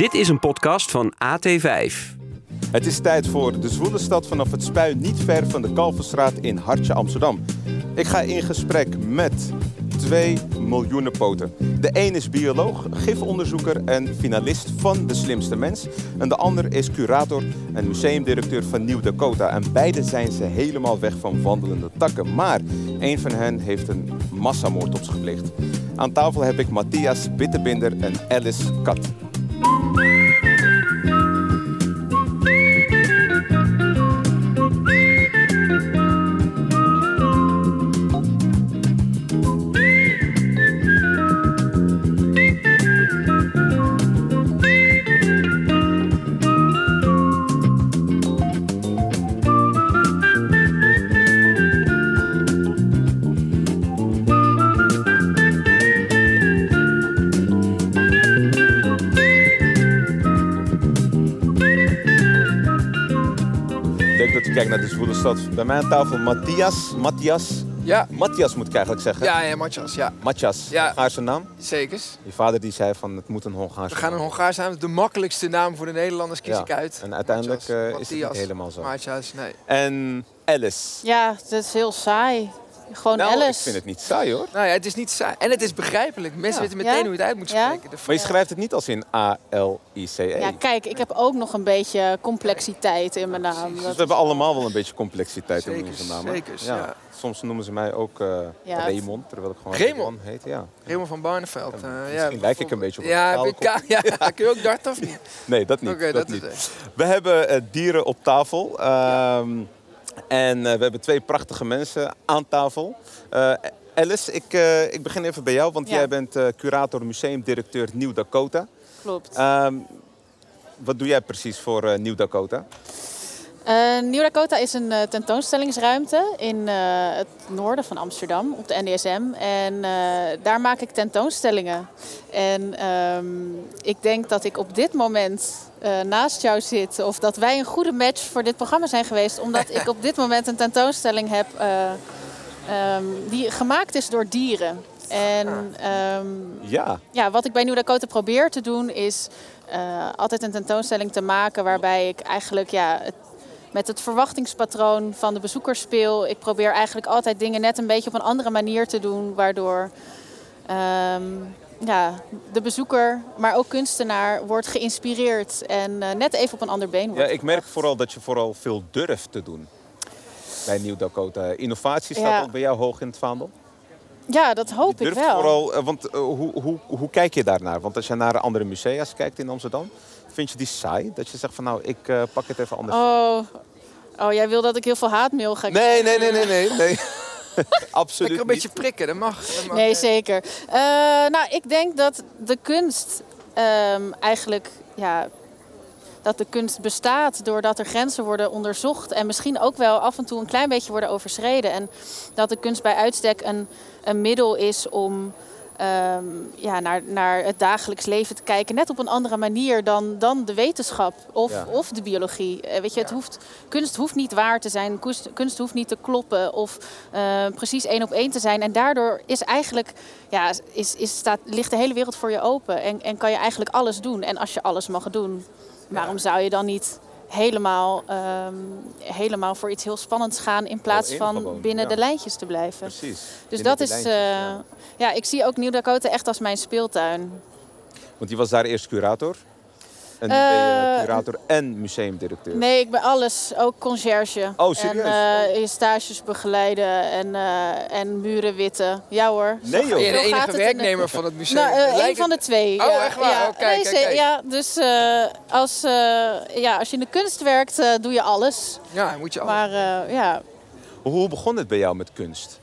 Dit is een podcast van AT5. Het is tijd voor de zwoele stad vanaf het Spui, niet ver van de Kalverstraat in Hartje Amsterdam. Ik ga in gesprek met twee miljoenen poten. De een is bioloog, gifonderzoeker en finalist van De Slimste Mens. En de ander is curator en museumdirecteur van Nieuw Dakota. En beide zijn ze helemaal weg van wandelende takken. Maar een van hen heeft een massamoord op zich gepleegd. Aan tafel heb ik Matthias Bittebinder en Alice Kat. Ik de stad. Bij mij aan tafel Matthias. Matthias. Ja, Matthias moet ik eigenlijk zeggen. ja, ja, Matjas, ja. Matthias. Ja. Hongaarse naam. Zeker. Je vader die zei van het moet een Hongaarse We gaan een naam. Hongaars naam. De makkelijkste naam voor de Nederlanders kies Ja. ik uit. En uiteindelijk eh, is het niet Matthias, helemaal zo. Matjas, nee. En Alice. Ja, dat is heel saai. Gewoon Nou, Alice. ik vind het niet saai hoor. Nou ja, het is niet saai. En het is begrijpelijk. Mensen Ja. weten meteen Ja? hoe je het uit moet Ja? spreken. Maar je schrijft het niet als in A-L-I-C-E. Ja, kijk, ik heb ook nog een beetje complexiteit in mijn naam. Dus Dat we hebben allemaal wel een beetje complexiteit in onze namen. zeker, ja. Soms noemen ze mij ook eh Ja, Raymond, terwijl ik gewoon Raymond? heet. Ja. Raymond van Barneveld. eh, ja, Misschien lijk ik een beetje op een Ja, je, ja, kun je ook darten of niet? Nee, dat niet. Oké, dat dat is niet. het. We hebben eh, dieren op tafel. Ehm, En eh, we hebben twee prachtige mensen aan tafel. Eh, Alice, ik, eh, ik begin even bij jou, want Ja. jij bent curator museumdirecteur Nieuw Dakota. klopt. Ehm, wat doe jij precies voor Nieuw Dakota? Eh, Nieuw Dakota is een eh, tentoonstellingsruimte in eh, het noorden van Amsterdam op de NDSM. En daar maak ik tentoonstellingen. En ehm, ik denk dat ik op dit moment naast jou zit. Of dat wij een goede match voor dit programma zijn geweest. Omdat ik op dit moment een tentoonstelling heb eh, ehm, die gemaakt is door dieren. En ehm, Ja, ja, wat ik bij Nieuw Dakota probeer te doen is altijd een tentoonstelling te maken waarbij ik eigenlijk ja, het, met het verwachtingspatroon van de bezoeker speel. Ik probeer eigenlijk altijd dingen net een beetje op een andere manier te doen, waardoor ehm, ja, de bezoeker, maar ook kunstenaar, wordt geïnspireerd en eh, net even op een ander been wordt. ja ik merk gebracht. vooral dat je vooral veel durft te doen bij Nieuw Dakota. Innovatie staat Ja. ook bij jou hoog in het vaandel. Ja, dat hoop Je ik durft wel. vooral, eh, want eh, hoe, hoe, hoe kijk je daarnaar? Want als je naar andere musea's kijkt in Amsterdam, vind je die saai? Dat je zegt van nou, ik eh, pak het even anders. Oh, oh, jij wil dat ik heel veel haatmail ga Nee, nee, nee, nee, nee. nee. Absoluut Lekker een beetje prikken, dat mag. Dat mag. Nee, zeker. Eh, nou, ik denk dat de kunst ehm, eigenlijk, ja, dat de kunst bestaat doordat er grenzen worden onderzocht en misschien ook wel af en toe een klein beetje worden overschreden. En dat de kunst bij uitstek een, een middel is om ehm, ja, naar, naar het dagelijks leven te kijken, net op een andere manier dan, dan de wetenschap of, Ja. of de biologie. Eh, weet je, het hoeft, kunst hoeft niet waar te zijn, kunst, kunst hoeft niet te kloppen of eh, precies één op één te zijn. En daardoor is eigenlijk, ja, is, is, staat, ligt de hele wereld voor je open en, en kan je eigenlijk alles doen. En als je alles mag doen, waarom zou je dan niet helemaal, ehm, helemaal voor iets heel spannends gaan in plaats in van gewoon, binnen ja. de lijntjes te blijven? Precies. Dus Binnen dat is, eh, ja. ja, ik zie ook Nieuw Dakota echt als mijn speeltuin. Want je was daar eerst curator. En ben je Eh, curator en museumdirecteur. Nee, ik ben alles, ook conciërge. Oh, serieus? En eh, je stages begeleiden en, eh, en muren witten. Ja hoor. Nee, joh. Ben je de enige het in de- werknemer van het museum? Nou, een van de twee. Oh, ja. echt waar? Ja. Oh, kijk, Nee, kijk. Ja, dus eh, als, eh, ja, als je in de kunst werkt, doe je alles. Ja, moet je al. Maar eh, ja, Hoe begon het bij jou met kunst?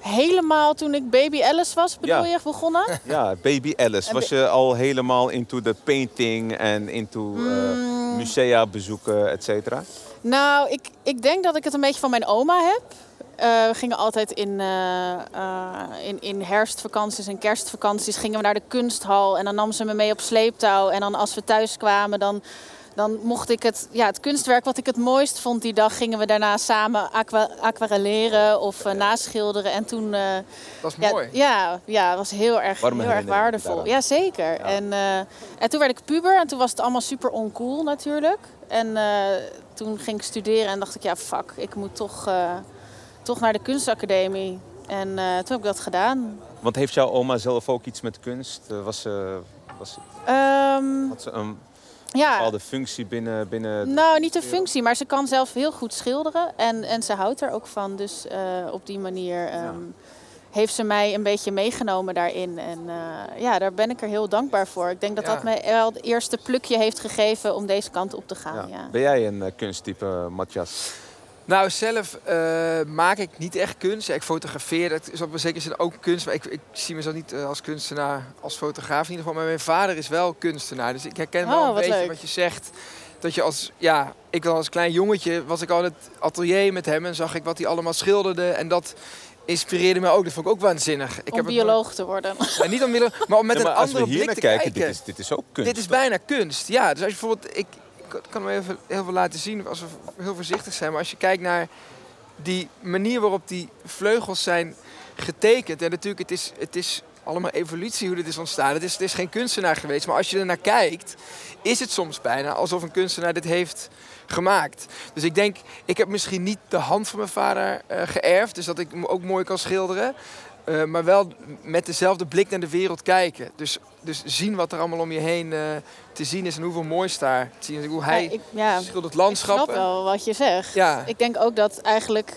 Helemaal toen ik baby Alice was, bedoel Ja. je, begonnen? Ja, baby Alice. Was je al helemaal into de painting en into eh, Mm. musea bezoeken, et cetera? Nou, ik, ik denk dat ik het een beetje van mijn oma heb. Eh, we gingen altijd in, eh, in, in herfstvakanties en kerstvakanties gingen we naar de kunsthal. En dan nam ze me mee op sleeptouw. En dan als we thuis kwamen, dan, dan mocht ik het, ja, het kunstwerk wat ik het mooist vond die dag, gingen we daarna samen aqua aquarelleren of uh, naschilderen. En toen. Uh, dat ja, mooi. Ja, ja, was heel erg, heel erg waardevol. Ja, zeker. Ja. En, uh, en toen werd ik puber en toen was het allemaal super oncool natuurlijk. En toen ging ik studeren en dacht ik, ja, fuck, ik moet toch, toch naar de kunstacademie. En toen heb ik dat gedaan. Want heeft jouw oma zelf ook iets met kunst? was ze. Was, um, had ze een ja. bepaalde functie binnen, binnen... Nou, niet een functie, maar ze kan zelf heel goed schilderen. En, en ze houdt er ook van. Dus uh, op die manier um, ja. heeft ze mij een beetje meegenomen daarin. En uh, ja, daar ben ik er heel dankbaar voor. Ik denk dat ja. dat mij wel het eerste plukje heeft gegeven om deze kant op te gaan. Ja. Ben jij een uh, kunsttype, Matthias? Nou, zelf uh, maak ik niet echt kunst. Ik fotografeer, dat is op een zekere zin ook kunst. Maar ik, ik zie mezelf niet uh, als kunstenaar, als fotograaf in ieder geval. Maar mijn vader is wel kunstenaar. Dus ik herken wel oh, een beetje leuk. wat je zegt. Dat je als, ja, ik was als klein jongetje, was ik al in het atelier met hem en zag ik wat hij allemaal schilderde. En dat inspireerde me ook. Dat vond ik ook waanzinnig. Ik om bioloog te worden. Ja, niet om bioloog, maar om met ja, maar een andere als we hier blik naar te kijken, kijken. Dit is, dit is ook kunst. Dit is bijna kunst, ja. Dus als je bijvoorbeeld, ik kan hem heel veel laten zien als we heel voorzichtig zijn. Maar als je kijkt naar die manier waarop die vleugels zijn getekend. En natuurlijk, het is, het is allemaal evolutie hoe dit is ontstaan. Het is, het is geen kunstenaar geweest. Maar als je er naar kijkt, is het soms bijna alsof een kunstenaar dit heeft gemaakt. Dus ik denk, ik heb misschien niet de hand van mijn vader uh, geërfd. Dus dat ik ook mooi kan schilderen. Uh, maar wel met dezelfde blik naar de wereld kijken. Dus, dus zien wat er allemaal om je heen uh, te zien is en hoeveel moois daar te zien is. Hoe hij ja, ik, ja, schildert landschappen. Ik snap wel wat je zegt. Ja. Ik denk ook dat eigenlijk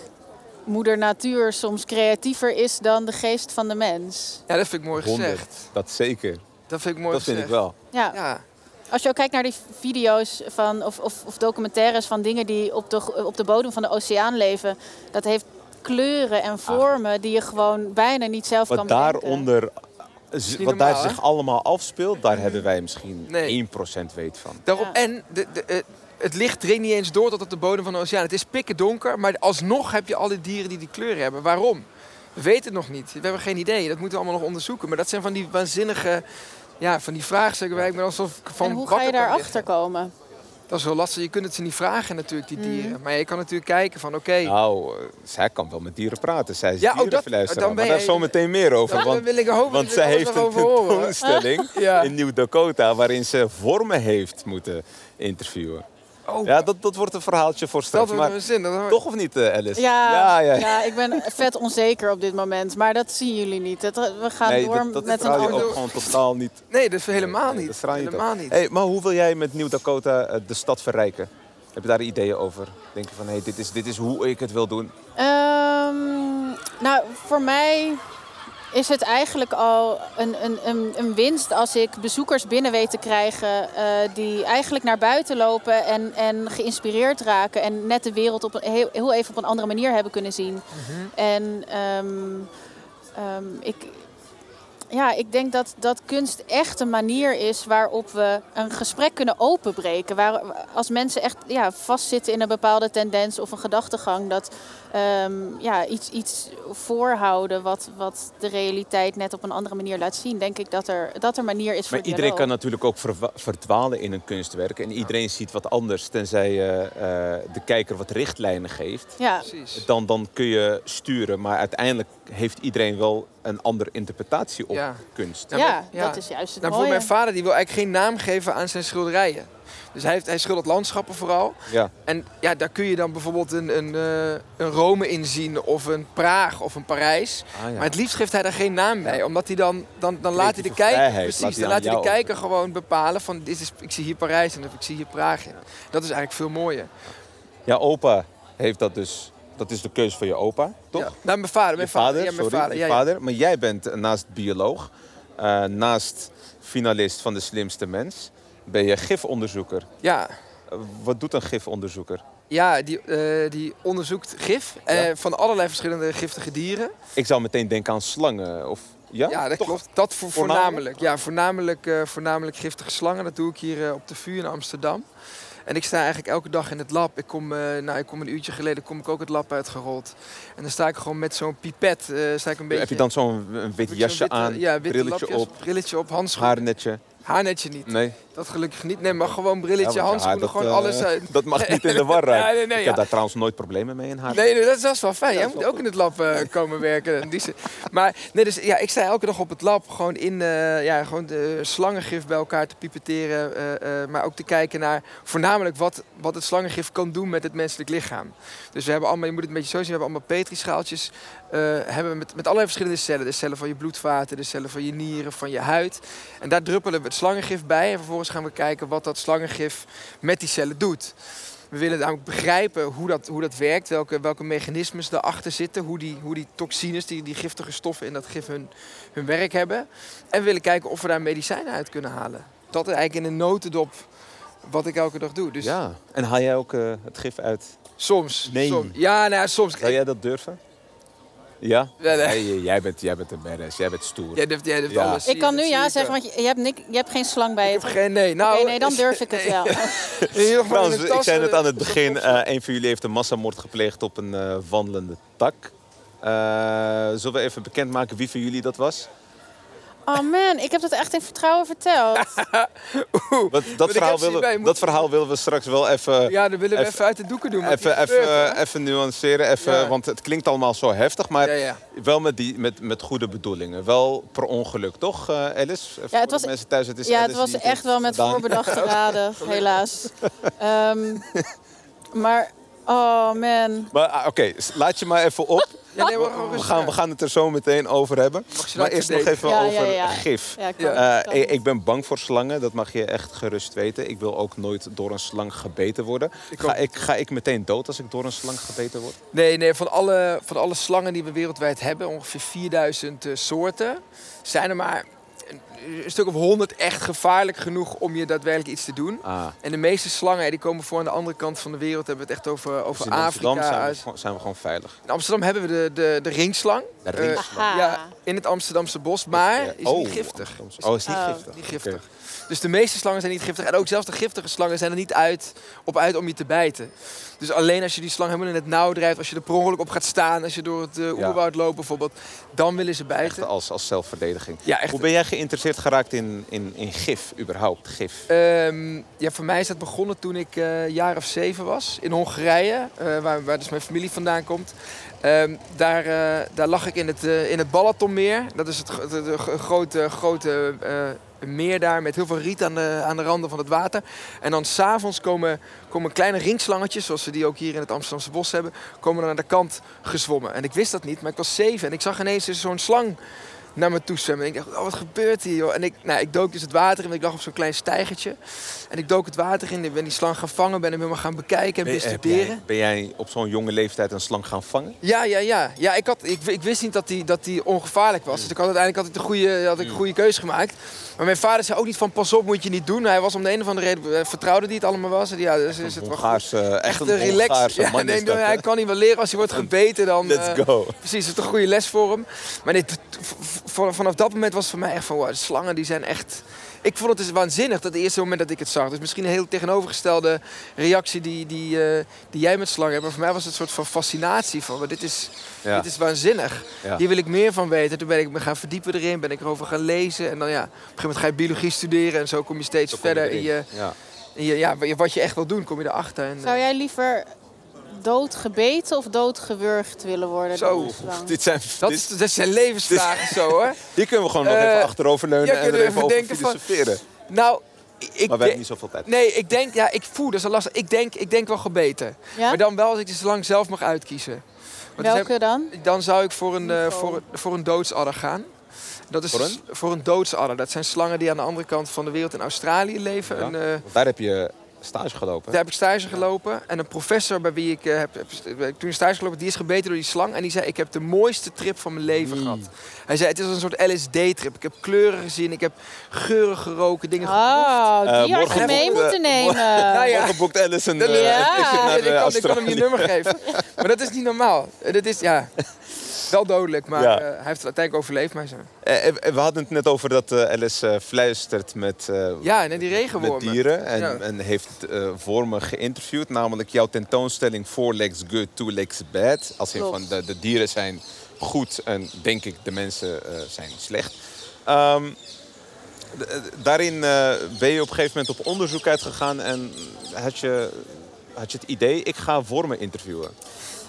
moeder natuur soms creatiever is dan de geest van de mens. Ja, dat vind ik mooi 100, gezegd. Dat zeker. Dat vind ik mooi Dat gezegd. vind ik wel. Ja. Ja. Als je ook kijkt naar die video's van, of, of, of documentaires van dingen die op de, op de bodem van de oceaan leven, dat heeft kleuren en vormen die je gewoon bijna niet zelf Wat kan bedenken. daaronder, wat daar zich allemaal afspeelt, daar hebben wij misschien Nee. 1% weet van. Daarom, Ja. En de, de, eh, het licht dringt niet eens door tot op de bodem van de oceaan. Het is pikken donker, maar alsnog heb je al die dieren die die kleuren hebben. Waarom? We weten het nog niet. We hebben geen idee. Dat moeten we allemaal nog onderzoeken. Maar dat zijn van die waanzinnige, ja, van die vraagstukken waar ik me alsof ik van en hoe ga je daarachter liggen. komen? Dat is wel lastig. Je kunt het ze niet vragen natuurlijk, die Mhm. dieren. Maar je kan natuurlijk kijken van oké, Nou, eh, zij kan wel met dieren praten. Zij is Ja, oh, dat- dan ben maar daar jij- zo meteen meer over. want wil ik hopen want zij heeft een tentoonstelling Ja. in Nieuw-Dakota... waarin ze vormen heeft moeten interviewen. Oh, Ja, dat, dat wordt een verhaaltje voor dat straks. wordt Maar een zin. Dat toch of niet, eh, Alice? Ja, ja, ja. ja, ik ben vet onzeker op dit moment. Maar dat zien jullie niet. Dat, we gaan Nee, door dat, dat met een ander... ook gewoon totaal niet. Nee, dat is helemaal Nee, niet. dat helemaal niet. Hey, maar hoe wil jij met Nieuw-Dakota eh, de stad verrijken? Heb je daar ideeën over? Denk je van, hey, dit, is, dit is hoe ik het wil doen? Ehm, nou, voor mij is het eigenlijk al een, een, een, een winst als ik bezoekers binnen weet te krijgen eh, die eigenlijk naar buiten lopen en, en geïnspireerd raken en net de wereld op een, heel, heel even op een andere manier hebben kunnen zien. En ehm, ehm, ik, ja, ik denk dat, dat kunst echt een manier is waarop we een gesprek kunnen openbreken. Waar, als mensen echt ja, vastzitten in een bepaalde tendens of een gedachtegang, dat ehm, ja, iets, iets voorhouden wat, wat de realiteit net op een andere manier laat zien, denk ik dat er, dat er een manier is voor Maar iedereen kan natuurlijk ook verdwalen in een kunstwerk. En iedereen ziet wat anders, tenzij je eh, de kijker wat richtlijnen geeft. Ja, Precies. Dan, dan kun je sturen, maar uiteindelijk heeft iedereen wel een andere interpretatie op Ja. kunst. Ja, ja. dat is juist het Nou, mooie. voor mijn vader die wil eigenlijk geen naam geven aan zijn schilderijen. Dus hij, heeft, hij schildert landschappen vooral. Ja. En ja, daar kun je dan bijvoorbeeld een, een, eh, een Rome in zien, of een Praag, of een Parijs. Ah, ja. Maar het liefst geeft hij daar geen naam bij. Omdat hij dan, dan, dan laat hij de kijker, precies, laat dan laat hij de kijker gewoon bepalen van dit is, ik zie hier Parijs en of ik zie hier Praag. Dat is eigenlijk veel mooier. ja, opa heeft dat dus. Dat is de keuze van je opa, toch? Ja. Nou, mijn vader, mijn je vader, Ja, mijn sorry, vader. ja, vader. Maar jij bent naast bioloog, eh, naast finalist van de slimste mens, ben je gifonderzoeker. Ja. Eh, wat doet een gifonderzoeker? Ja, die, eh, die onderzoekt gif eh, van allerlei verschillende giftige dieren. Ik zou meteen denken aan slangen. Of, ja? Ja, dat Toch? klopt. Dat voor, Voornamelijk? voornamelijk. Ja, voornamelijk, voornamelijk giftige slangen. Dat doe ik hier op de VU in Amsterdam. En ik sta eigenlijk elke dag in het lab. Ik kom, nou, ik kom een uurtje geleden kom ik ook het lab uitgerold. En dan sta ik gewoon met zo'n pipet. sta ik een beetje, Heb je dan zo'n wit jasje aan, ja, witte brilletje op, brilletje op, handschoenen. haarnetje? Haarnetje niet. Nee. Dat gelukkig niet. Nee, maar gewoon brilletje, Ja, handschoenen, gewoon eh, alles uit. Dat mag niet in de war raken. Ja, nee, nee, ik heb daar trouwens nooit problemen mee in haar. Nee, nee, dat is, dat is wel fijn. Jij moet ook in het lab eh, komen werken. Die maar nee, dus, ja, ik sta elke dag op het lab gewoon in eh, ja, gewoon de slangengif bij elkaar te pipeteren. maar ook te kijken naar voornamelijk wat, wat het slangengif kan doen met het menselijk lichaam. Dus we hebben allemaal, je moet het een beetje zo zien, we hebben allemaal petrischaaltjes. Eh hebben we met, met allerlei verschillende cellen. De cellen van je bloedvaten, de cellen van je nieren, van je huid. En daar druppelen we het slangengif bij. En vervolgens gaan we kijken wat dat slangengif met die cellen doet. We willen namelijk begrijpen hoe dat, hoe dat werkt, welke, welke mechanismes erachter zitten, hoe die, hoe die toxines, die, die giftige stoffen in dat gif hun, hun werk hebben. En we willen kijken of we daar medicijnen uit kunnen halen. Dat is eigenlijk in een notendop wat ik elke dag doe. Dus Ja. En haal jij ook eh, het gif uit? soms. Nee. soms. Ja, nou, ja, soms. Zou jij dat durven? Ja? Ja, nee. Nee, jij bent, jij bent een badass. Jij bent stoer. Jij durft, jij durft Ja. alles. Ik kan nu ja zeggen, want je, hebt nik, je hebt geen slang bij je. Ik heb geen nee. Nou, nee, dan durf ik het wel. In ieder geval in Trouwens, de ik zei het aan het begin. eh een van jullie heeft een massamoord gepleegd op een eh, wandelende tak. Eh, zullen we even bekendmaken wie van jullie dat was? Oh man, ik heb dat echt in vertrouwen verteld. Want dat, verhaal willen, moet- dat verhaal willen we straks wel even, Ja, dan willen we even- even uit de doeken doen. even, gebeurt, even, even nuanceren. Even, Ja. Want het klinkt allemaal zo heftig, maar Ja, ja. wel met, die, met, met goede bedoelingen. Wel per ongeluk, toch eh, Alice? Ja, het was- mensen thuis, het is Ja, het Alice was die echt wel met gedaan. voorbedachte raden, helaas. Ehm, maar, oh man. Maar ah, oké, laat je maar even op. Ja, nee, maar gewoon We rustig gaan, aan. we gaan het er zo meteen over hebben. Mag je Maar eerst nog even Ja, over ja, ja. gif. Ja, ik kan- Ja. ik Eh, kan- ik, ik ben bang voor slangen, dat mag je echt gerust weten. Ik wil ook nooit door een slang gebeten worden. Ik Ga ook. ik, ga ik meteen dood als ik door een slang gebeten word? Nee, nee van, alle, van alle slangen die we wereldwijd hebben, ongeveer 4000 eh, soorten, zijn er maar een, een stuk of 100 echt gevaarlijk genoeg om je daadwerkelijk iets te doen. Ah, En de meeste slangen die komen voor aan de andere kant van de wereld. Hebben we het echt over, over dus in Amsterdam Afrika. zijn we, uit- gewoon- zijn we gewoon veilig. In Amsterdam hebben we de, de, de ringslang. De Eh, ringslang. Ja, in het Amsterdamse bos, maar Ja. is Oh, niet giftig. Oh, is niet Oh. giftig. Niet. Dus de meeste slangen zijn niet giftig. En ook zelfs de giftige slangen zijn er niet uit, op uit om je te bijten. Dus alleen als je die slang helemaal in het nauw drijft, als je er per ongeluk op gaat staan, als je door het uh, oerwoud loopt bijvoorbeeld, dan willen ze Echt bijten. als, als zelfverdediging. Ja, echt. Hoe ben jij geïnteresseerd geraakt in, in, in gif, überhaupt? Gif? Ehm, ja, voor mij is dat begonnen toen ik eh, een jaar of zeven was. In Hongarije, eh, waar, waar dus mijn familie vandaan komt. Ehm, daar, eh, daar lag ik in het, in het Balatonmeer. Dat is het, gro- grote, grote meer daar met heel veel riet aan de, aan de randen van het water. En dan s'avonds komen, komen kleine ringslangetjes, zoals we die ook hier in het Amsterdamse bos hebben, komen dan aan de kant gezwommen. En ik wist dat niet, maar ik was zeven en ik zag ineens zo'n slang naar me toe zwemmen. En ik dacht, oh, wat gebeurt hier, joh? En ik, nou, ik dook dus het water in, ik lag op zo'n klein stijgertje. En ik dook het water in, ik ben die slang gaan vangen, ben hem helemaal gaan bekijken en Ben, bestuderen. ben jij op zo'n jonge leeftijd een slang gaan vangen? Ja, ja, ja. ja ik, had, ik, ik wist niet dat die, dat die ongevaarlijk was. Dus ik had uiteindelijk had ik de goede, had ik een goede keuze gemaakt. Maar mijn vader zei ook niet van pas op, moet je niet doen. Hij was om de een of andere reden, eh, vertrouwde die het allemaal was. En ja, dus is het wel goed. Echt een relax. Ja, man nee, is dat, hij kan niet wel leren als hij wordt gebeten. Dan, Let's eh, go. Precies, het is een goede les voor hem. Maar nee, t- t- v- v- vanaf dat moment was het voor mij echt van, wow, de slangen die zijn echt... Ik vond het dus waanzinnig dat het eerste moment dat ik het zag. Dus misschien een heel tegenovergestelde reactie die, die, eh, die jij met slangen hebt. Maar voor mij was het een soort van fascinatie van, "Wow, dit is, Ja. dit is waanzinnig. Ja. Hier wil ik meer van weten. Toen ben ik me gaan verdiepen erin, ben ik erover gaan lezen. En dan ja, op een gegeven moment ga je biologie studeren. En zo kom je steeds Zo kom je verder in je, Ja. in je, ja, wat je echt wil doen, kom je erachter. En, Zou jij liever doodgebeten of doodgewurgd willen worden Zo. Dit zijn, dat, dit- is, dat zijn levensvragen zo hoor. hier kunnen we gewoon nog Eh, even achteroverleunen ja, en er even even over denken van- filosoferen. Nou, ik Maar we denk- hebben niet zoveel tijd. Nee, ik denk, ja, ik voel, dat is lastig. Ik denk, ik denk wel gebeten. Ja? Maar dan wel als ik de slang zelf mag uitkiezen. Want Welke dan? heb- dan zou ik voor een, eh, Info. voor, een- voor een doodsadder gaan. Dat is Voor een? voor een doodsadder. Dat zijn slangen die aan de andere kant van de wereld in Australië leven. Ja. Een, eh, daar heb je stage gelopen. daar heb ik stage gelopen. En een professor bij wie ik eh, heb, heb, toen stage gelopen, die is gebeten door die slang. En die zei, ik heb de mooiste trip van mijn leven Mm. gehad. Hij zei, het is een soort LSD-trip. Ik heb kleuren gezien, ik heb geuren geroken, dingen geproefd. Oh, die Eh, had je mee eh, moeten nemen. Nou ja. Morgen boekt Alice een Dat- eh, Ja. ticket naar ik, kan, ik kan hem je nummer geven. Maar dat is niet normaal. Dat is, ja, wel dodelijk. Maar Ja. eh, hij heeft het uiteindelijk overleefd. Maar zo. Eh, eh, we hadden het net over dat eh, Alice fluistert met, Ja, en die met regenwormen. dieren. En, Ja. en heeft voor me geïnterviewd. Namelijk jouw tentoonstelling Four Legs Good, Two Legs Bad. Als in van de, de dieren zijn goed en denk ik de mensen zijn slecht. Ehm, eh, daarin ben je op een gegeven moment op onderzoek uitgegaan en had je, had je het idee, ik ga wormen interviewen.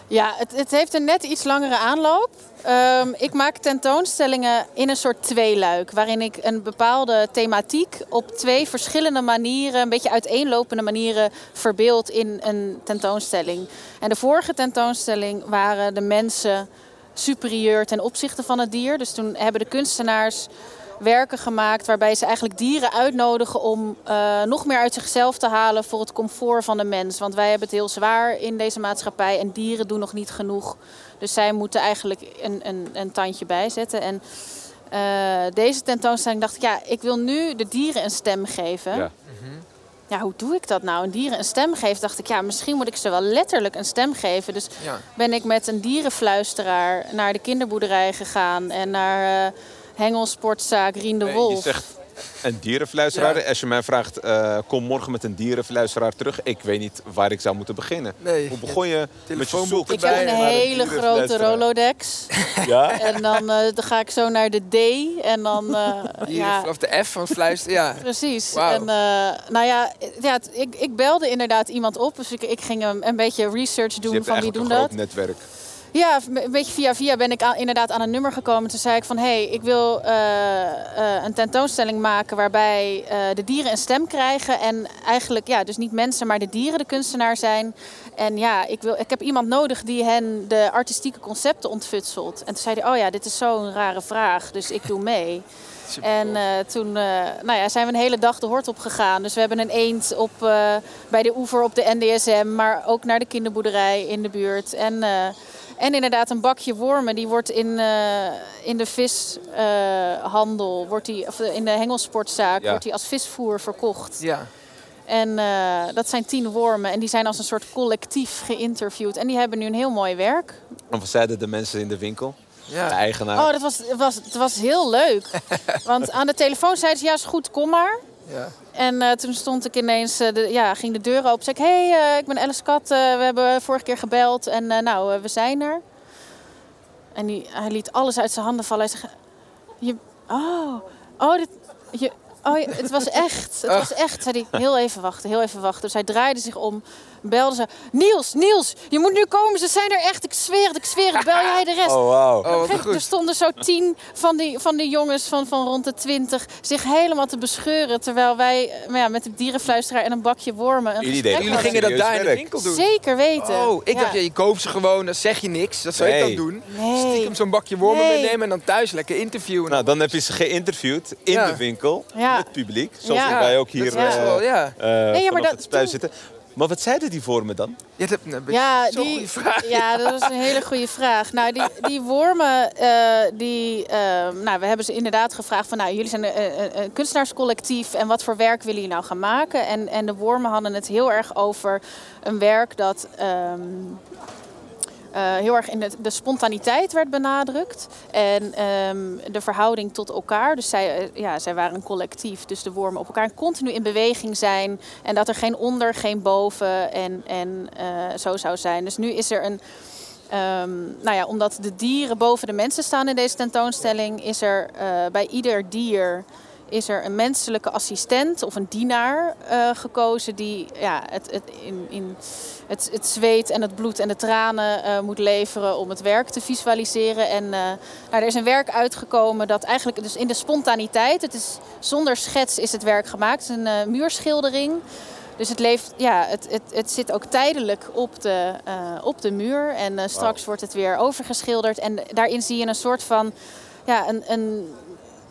Ja, het, het heeft een net iets langere aanloop. Ehm, ik maak tentoonstellingen in een soort tweeluik, waarin ik een bepaalde thematiek op twee verschillende manieren, een beetje uiteenlopende manieren, verbeeld in een tentoonstelling. En de vorige tentoonstelling waren de mensen superieur ten opzichte van het dier. Dus toen hebben de kunstenaars werken gemaakt waarbij ze eigenlijk dieren uitnodigen om eh, nog meer uit zichzelf te halen voor het comfort van de mens. Want wij hebben het heel zwaar in deze maatschappij en dieren doen nog niet genoeg. Dus zij moeten eigenlijk een, een, een tandje bijzetten. En eh, deze tentoonstelling dacht ik, ja, ik wil nu de dieren een stem geven. Ja. Ja, hoe doe ik dat nou? Een dieren een stem geven, dacht ik, ja, misschien moet ik ze wel letterlijk een stem geven. Dus Ja. ben ik met een dierenfluisteraar naar de kinderboerderij gegaan en naar uh, Hengelsportzaak Rien de Nee, Wolf. Je zegt een dierenfluisteraar. Ja. Als je mij vraagt, eh, kom morgen met een dierenfluisteraar terug. Ik weet niet waar ik zou moeten beginnen. Nee. Hoe begon je met je zoek ik heb een hele grote? Rolodex. Ja? en dan, eh, dan ga ik zo naar de D. En dan, eh, ja, Of de F van fluisteren, ja. Precies. En eh, nou ja, ja ik, ik belde inderdaad iemand op. Dus ik, ik ging een, een beetje research Dus je doen hebt van wie eigenlijk doen een dat. groot netwerk. Ja, een beetje via via ben ik aan- inderdaad aan een nummer gekomen. Toen zei ik van, hé, hey, ik wil eh, eh, een tentoonstelling maken waarbij eh, de dieren een stem krijgen. En eigenlijk, ja, dus niet mensen, maar de dieren de kunstenaar zijn. En ja, ik, wil, ik heb iemand nodig die hen de artistieke concepten ontfutselt. En toen zei hij, oh ja, dit is zo'n rare vraag, dus ik doe mee. En toen nou ja, zijn we een hele dag de hort op gegaan. Dus we hebben een eend op, bij de oever op de NDSM, maar ook naar de kinderboerderij in de buurt. En, en inderdaad een bakje wormen, die wordt in, eh, in de vishandel, wordt die, of in de hengelsportzaak, Ja. wordt die als visvoer verkocht. Ja. En eh, dat zijn tien wormen en die zijn als een soort collectief geïnterviewd. En die hebben nu een heel mooi werk. En wat zeiden de mensen in de winkel? De Ja. eigenaar? Oh, dat was, het was, het was heel leuk. Want aan de telefoon zeiden ze, ja is goed, kom maar. ja. En eh, toen stond ik ineens, eh, ja, ging de deur open. Zei ik, hé, hey, eh, ik ben Alice Kat. we hebben vorige keer gebeld en nou, we zijn er. En hij liet alles uit zijn handen vallen. Hij zei, je, oh, oh, dit, je, oh, het was echt. Het was echt. Zei hij, heel even wachten, heel even wachten. Dus hij draaide zich om, belde ze. Niels, Niels, je moet nu komen. Ze zijn er echt. Ik zweer het, ik zweer het. Bel jij de rest? Oh, wauw. Oh, wat Kijk, goed. er stonden zo tien van die, van die jongens van, van rond de twintig zich helemaal te bescheuren. Terwijl wij eh, maar ja, met de dierenfluisteraar en een bakje wormen een Jullie deden gingen dat daar in de winkel doen? Zeker weten. Oh, ik Ja. dacht, ja, je koopt ze gewoon, dan zeg je niks. Dat zou ik Nee. dan doen. Nee. Stiekem zo'n bakje wormen Nee. meenemen en dan thuis lekker interviewen. Nou, dan heb je ze geïnterviewd in Ja. de winkel Ja. Met publiek. Zoals Ja. wij ook hier dat is eh, wel, ja. eh, maar vanaf dat- het zitten. Maar wat zeiden die voor me dan? Je hebt een beetje Ja, zo'n die, goede vraag. ja, dat was een hele goede vraag. Nou, die, die wormen, eh, die, eh, nou, we hebben ze inderdaad gevraagd van, nou, jullie zijn een, een, een kunstenaarscollectief en wat voor werk willen jullie nou gaan maken? En, en de wormen hadden het heel erg over een werk dat ehm, eh, heel erg in de, de spontaniteit werd benadrukt en ehm, de verhouding tot elkaar. Dus zij, eh, ja, zij waren een collectief, dus de wormen op elkaar continu in beweging zijn en dat er geen onder, geen boven en, en eh, zo zou zijn. Dus nu is er een, ehm, nou ja, omdat de dieren boven de mensen staan in deze tentoonstelling, is er eh, bij ieder dier is er een menselijke assistent of een dienaar eh, gekozen die ja, het, het, in, in het, het zweet en het bloed en de tranen eh, moet leveren om het werk te visualiseren. En eh, nou, er is een werk uitgekomen dat eigenlijk dus in de spontaniteit, het is zonder schets is het werk gemaakt, het is een muurschildering. Dus het, leeft, ja, het, het, het zit ook tijdelijk op de, op de muur. En straks wordt het weer overgeschilderd. En daarin zie je een soort van ja, een, een,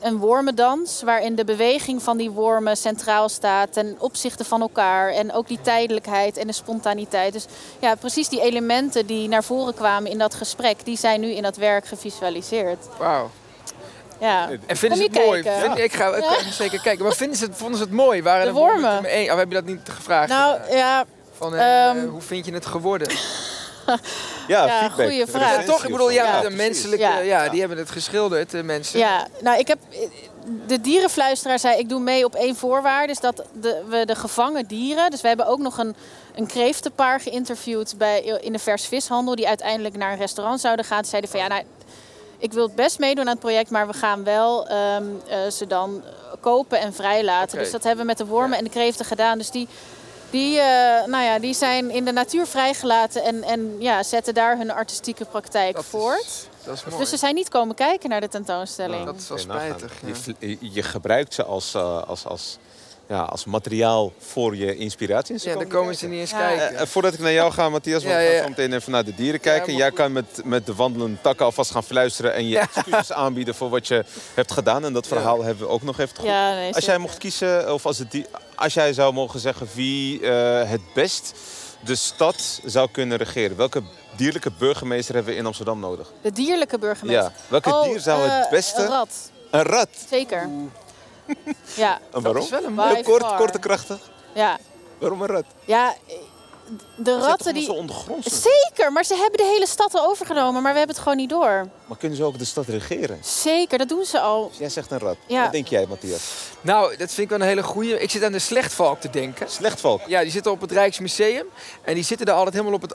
een wormendans. Waarin de beweging van die wormen centraal staat ten opzichte van elkaar. En ook die tijdelijkheid en de spontaniteit. Dus ja, precies die elementen die naar voren kwamen in dat gesprek, die zijn nu in dat werk gevisualiseerd. Wauw. Ja. En vinden ze het mooi? Ik ga ik zeker kijken. Maar vinden ze het, vonden ze het mooi? Waren De wormen? Of heb je dat niet gevraagd? Nou ja, Van, eh, ehm, hoe vind je het geworden? Ja, Ja, feedback. goeie vraag. recensie Toch, ik bedoel, ja. Ja, de menselijke, Ja. ja. die hebben het geschilderd, de mensen. Ja, nou ik heb. De dierenfluisteraar zei: ik doe mee op één voorwaarde. Is dat de, we de gevangen dieren. Dus we hebben ook nog een, een kreeftenpaar geïnterviewd bij, in de vers vishandel. Die uiteindelijk naar een restaurant zouden gaan. Ze zeiden van ja, nou. ik wil het best meedoen aan het project, maar we gaan wel ehm, eh, ze dan kopen en vrijlaten. Dus dat hebben we met de wormen en de kreeften gedaan. Dus die, die, eh, nou ja, die zijn in de natuur vrijgelaten en, en ja, zetten daar hun artistieke praktijk Dat is- voort. Dat is mooi. Dus ze zijn niet komen kijken naar de tentoonstelling. Dat is wel spijtig. Ja. Je, je gebruikt ze als, eh, als, als, ja, als materiaal voor je inspiratie. ze Ja, dan komen ze niet eens Ja. kijken. Eh, eh, voordat ik naar jou ga, Matthias, want Ja, we gaan zo meteen even naar de dieren kijken. Jij kan met, met de wandelende takken alvast gaan fluisteren en je Ja. excuses aanbieden voor wat je hebt gedaan. En dat verhaal hebben we ook nog even goed. Ja, nee, Als jij mocht kiezen, of als, het die, als jij zou mogen zeggen wie eh, het best de stad zou kunnen regeren, welke dierlijke burgemeester hebben we in Amsterdam nodig? De dierlijke burgemeester. Ja, welke Oh, dier zou het beste... Een rat, Een rat. zeker. Ja, En waarom? is wel een Heel kort, far. kort en krachtig. ja. Waarom een rat? Ja, de ratten die... Zeker, maar ze hebben de hele stad al overgenomen, maar we hebben het gewoon niet door. Maar kunnen ze ook de stad regeren? Zeker, dat doen ze al. Dus jij zegt een rat. Ja. Wat denk jij, Matthias? Nou, dat vind ik wel een hele goeie. Ik zit aan de slechtvalk te denken. Slechtvalk. Ja, die zitten op het Rijksmuseum. En die zitten daar altijd helemaal op het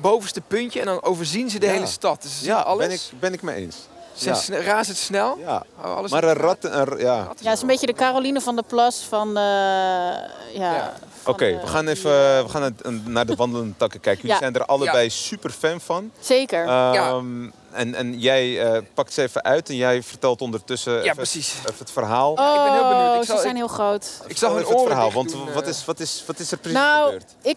bovenste puntje. En dan overzien ze de Ja. hele stad. Dus ze zien Ja, alles. ben ik, ben ik mee eens. Ze zijn Ja. sne- razendsnel. Ja. Alles Maar een de rat... Een, ja. Ja, het is een beetje de Caroline van der Plas van... eh, ja, Ja. Oké, de we gaan even we gaan naar- de wandelende takken kijken. Jullie Ja. zijn er allebei super fan van. Zeker. Ehm, en, en jij eh, pakt ze even uit en jij vertelt ondertussen even, precies. even het verhaal. oh, ik ben heel benieuwd. Ik zal- ze zijn ik- heel groot. Ik zag hun het verhaal, want doen, wat, eh. is, wat, is, wat is er precies Nou, gebeurd? ik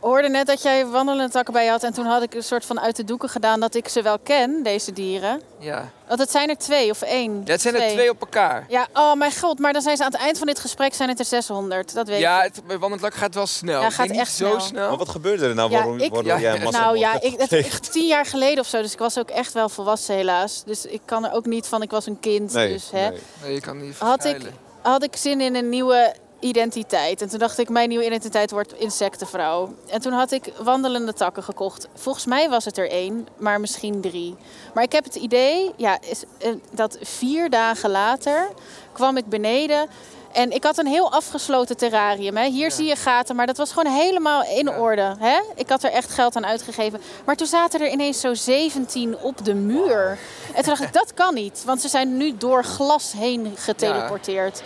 hoorde net dat jij wandelende takken bij je had. En toen had ik een soort van uit de doeken gedaan dat ik ze wel ken, deze dieren. Ja. Want het zijn er twee of één. ja, het zijn er twee op elkaar. Ja, oh mijn god. Maar dan zijn ze aan het eind van dit gesprek zijn het er 600. Dat weet Ja, ik. het, bij Wandelend Lak gaat wel snel. Ja, Ik gaat echt zo snel. snel. Maar wat gebeurde er nou Ja, waarom, ik- waardoor Ja, jij een massa Nou ja, ik, het tien jaar geleden of zo. Dus ik was ook echt wel volwassen helaas. Dus ik kan er ook niet van, ik was een kind. Nee, dus, hè. nee. Nee, je kan niet Had ik, had ik zin in een nieuwe identiteit. En toen dacht ik, mijn nieuwe identiteit wordt insectenvrouw. En toen had ik wandelende takken gekocht. Volgens mij was het er één, maar misschien drie. Maar ik heb het idee ja, is, eh, dat vier dagen later kwam ik beneden... En ik had een heel afgesloten terrarium. Hè. Hier Ja. zie je gaten, maar dat was gewoon helemaal in Ja. orde. Hè. Ik had er echt geld aan uitgegeven. Maar toen zaten er ineens zo 17 op de muur. En toen dacht ik, dat kan niet. Want ze zijn nu door glas heen geteleporteerd.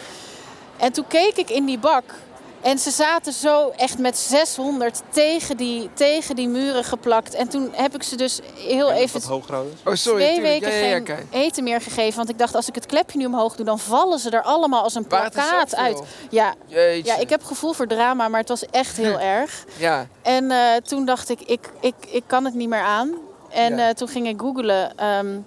En toen keek ik in die bak. En ze zaten zo echt met 600 tegen die, tegen die muren geplakt. En toen heb ik ze dus heel even? Oh, sorry. twee tuurlijk. weken ja, ja, ja, geen eten meer gegeven. Want ik dacht, als ik het klepje nu omhoog doe, dan vallen ze er allemaal als een plakkaat uit. Ja, Jeetje. ja, ik heb gevoel voor drama, maar het was echt heel erg. Ja, En eh, toen dacht ik, ik, ik, ik kan het niet meer aan. En Ja. eh, toen ging ik googlen. ehm,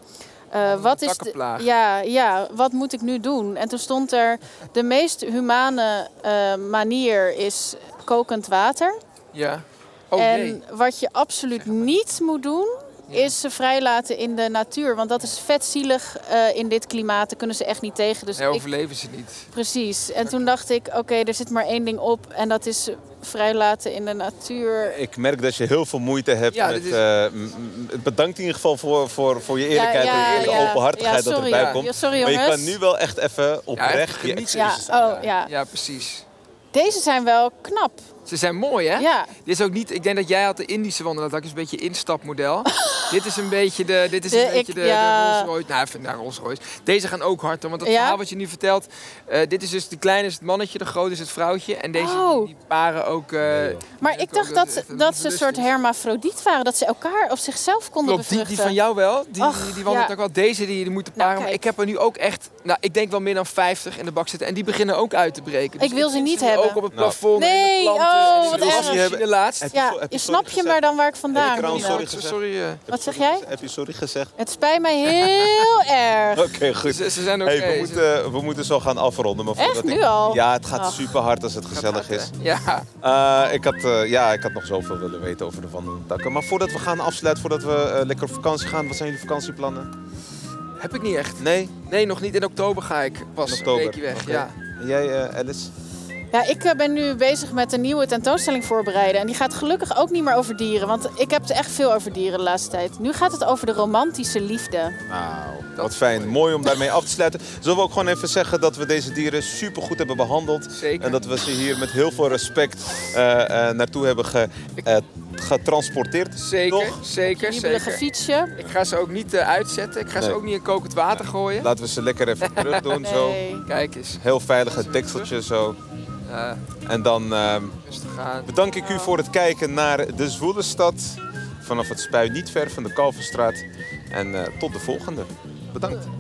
eh, wat is de, ja, ja, wat moet ik nu doen? En toen stond er, de meest humane eh, manier is kokend water. ja. Oh en nee. wat je absoluut niet moet doen. Is ze vrijlaten in de natuur. Want dat is vetzielig uh, in dit klimaat. Daar kunnen ze echt niet tegen. Dus Nee, ik, overleven ze niet. precies. En toen dacht ik, oké, er zit maar één ding op. En dat is vrijlaten in de natuur. Ik merk dat je heel veel moeite hebt Ja, met... is- eh, bedankt in ieder geval voor, voor, voor je eerlijkheid en je openhartigheid ja, dat erbij ja. komt. Ja, sorry Maar jongens. je kan nu wel echt even oprecht genieten. Ja, oh ja. Ja, precies. Deze zijn wel knap. Ze zijn mooi, hè? Ja. Dit is ook niet... Ik denk dat jij had de Indische wandelaar. Dat is een beetje instapmodel. dit is een beetje de... Dit is De- een beetje ik- de, ja. de Rolls Royce. Nou, even naar Rolls Royce. Deze gaan ook hard, hoor, want dat Ja? verhaal wat je nu vertelt... eh, dit is dus de kleine is het mannetje, de grote is het vrouwtje. En deze Oh. die, paren ook... eh, Maar ik dacht ook dat, dat ze een soort hermafrodiet waren. Dat ze elkaar of zichzelf konden Klopt, die, van jou wel. Die, Ach, die, die wandelt ja. ook wel. Deze die, die moeten Nou, paren. maar ik heb er nu ook echt... Nou, ik denk wel meer dan 50 in de bak zitten. En die beginnen ook uit te breken. Dus Ik wil ze niet hebben. Ook op het plafond en Nee. Oh, wat erg. de laatst. Heb je Ja, je je snap je maar dan waar ik Heb vandaan kom. sorry sorry, eh. Wat zeg jij? Heb je sorry gezegd? Het spijt mij heel erg. Oké, goed. Ze, ze zijn oké. Hey, we, moeten, we moeten zo gaan afronden. Maar Echt? voordat ik- Nu al? Ja, het gaat super hard als het gezellig is. Ja, Eh, ik, had, eh, ja, ik had nog zoveel willen weten over de wandelende takken. Maar voordat we gaan afsluiten, voordat we eh, lekker op vakantie gaan, wat zijn jullie vakantieplannen? heb ik niet echt. Nee? Nee, nog niet. In oktober ga ik pas In oktober. een weekje weg. Ja. En jij, eh, Alice? Ja, ik eh, ben nu bezig met een nieuwe tentoonstelling voorbereiden. En die gaat gelukkig ook niet meer over dieren. Want ik heb het echt veel over dieren de laatste tijd. Nu gaat het over de romantische liefde. Nou, Wat fijn, mooi om daarmee af te sluiten. Zullen we ook gewoon even zeggen dat we deze dieren super goed hebben behandeld? Zeker. En dat we ze hier met heel veel respect eh, eh, naartoe hebben ge, eh, getransporteerd. Zeker, Toch? zeker, Kriebelige zeker. fietsje. Ik ga ze ook niet uitzetten. Ik ga ze ook niet in kokend water gooien. Laten we ze lekker even terug doen. Zo. Nee. Kijk eens. Heel veilig het dekseltje zo. Eh, En dan ehm, bedank ik u voor het kijken naar de Zwoele stad. Vanaf het spui niet ver van de Kalverstraat. En eh, tot de volgende. Bedankt.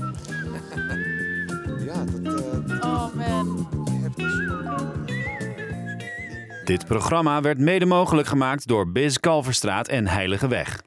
Ja, dat... eh, Oh man. Dit programma werd mede mogelijk gemaakt door Biz Kalverstraat en Heilige Weg.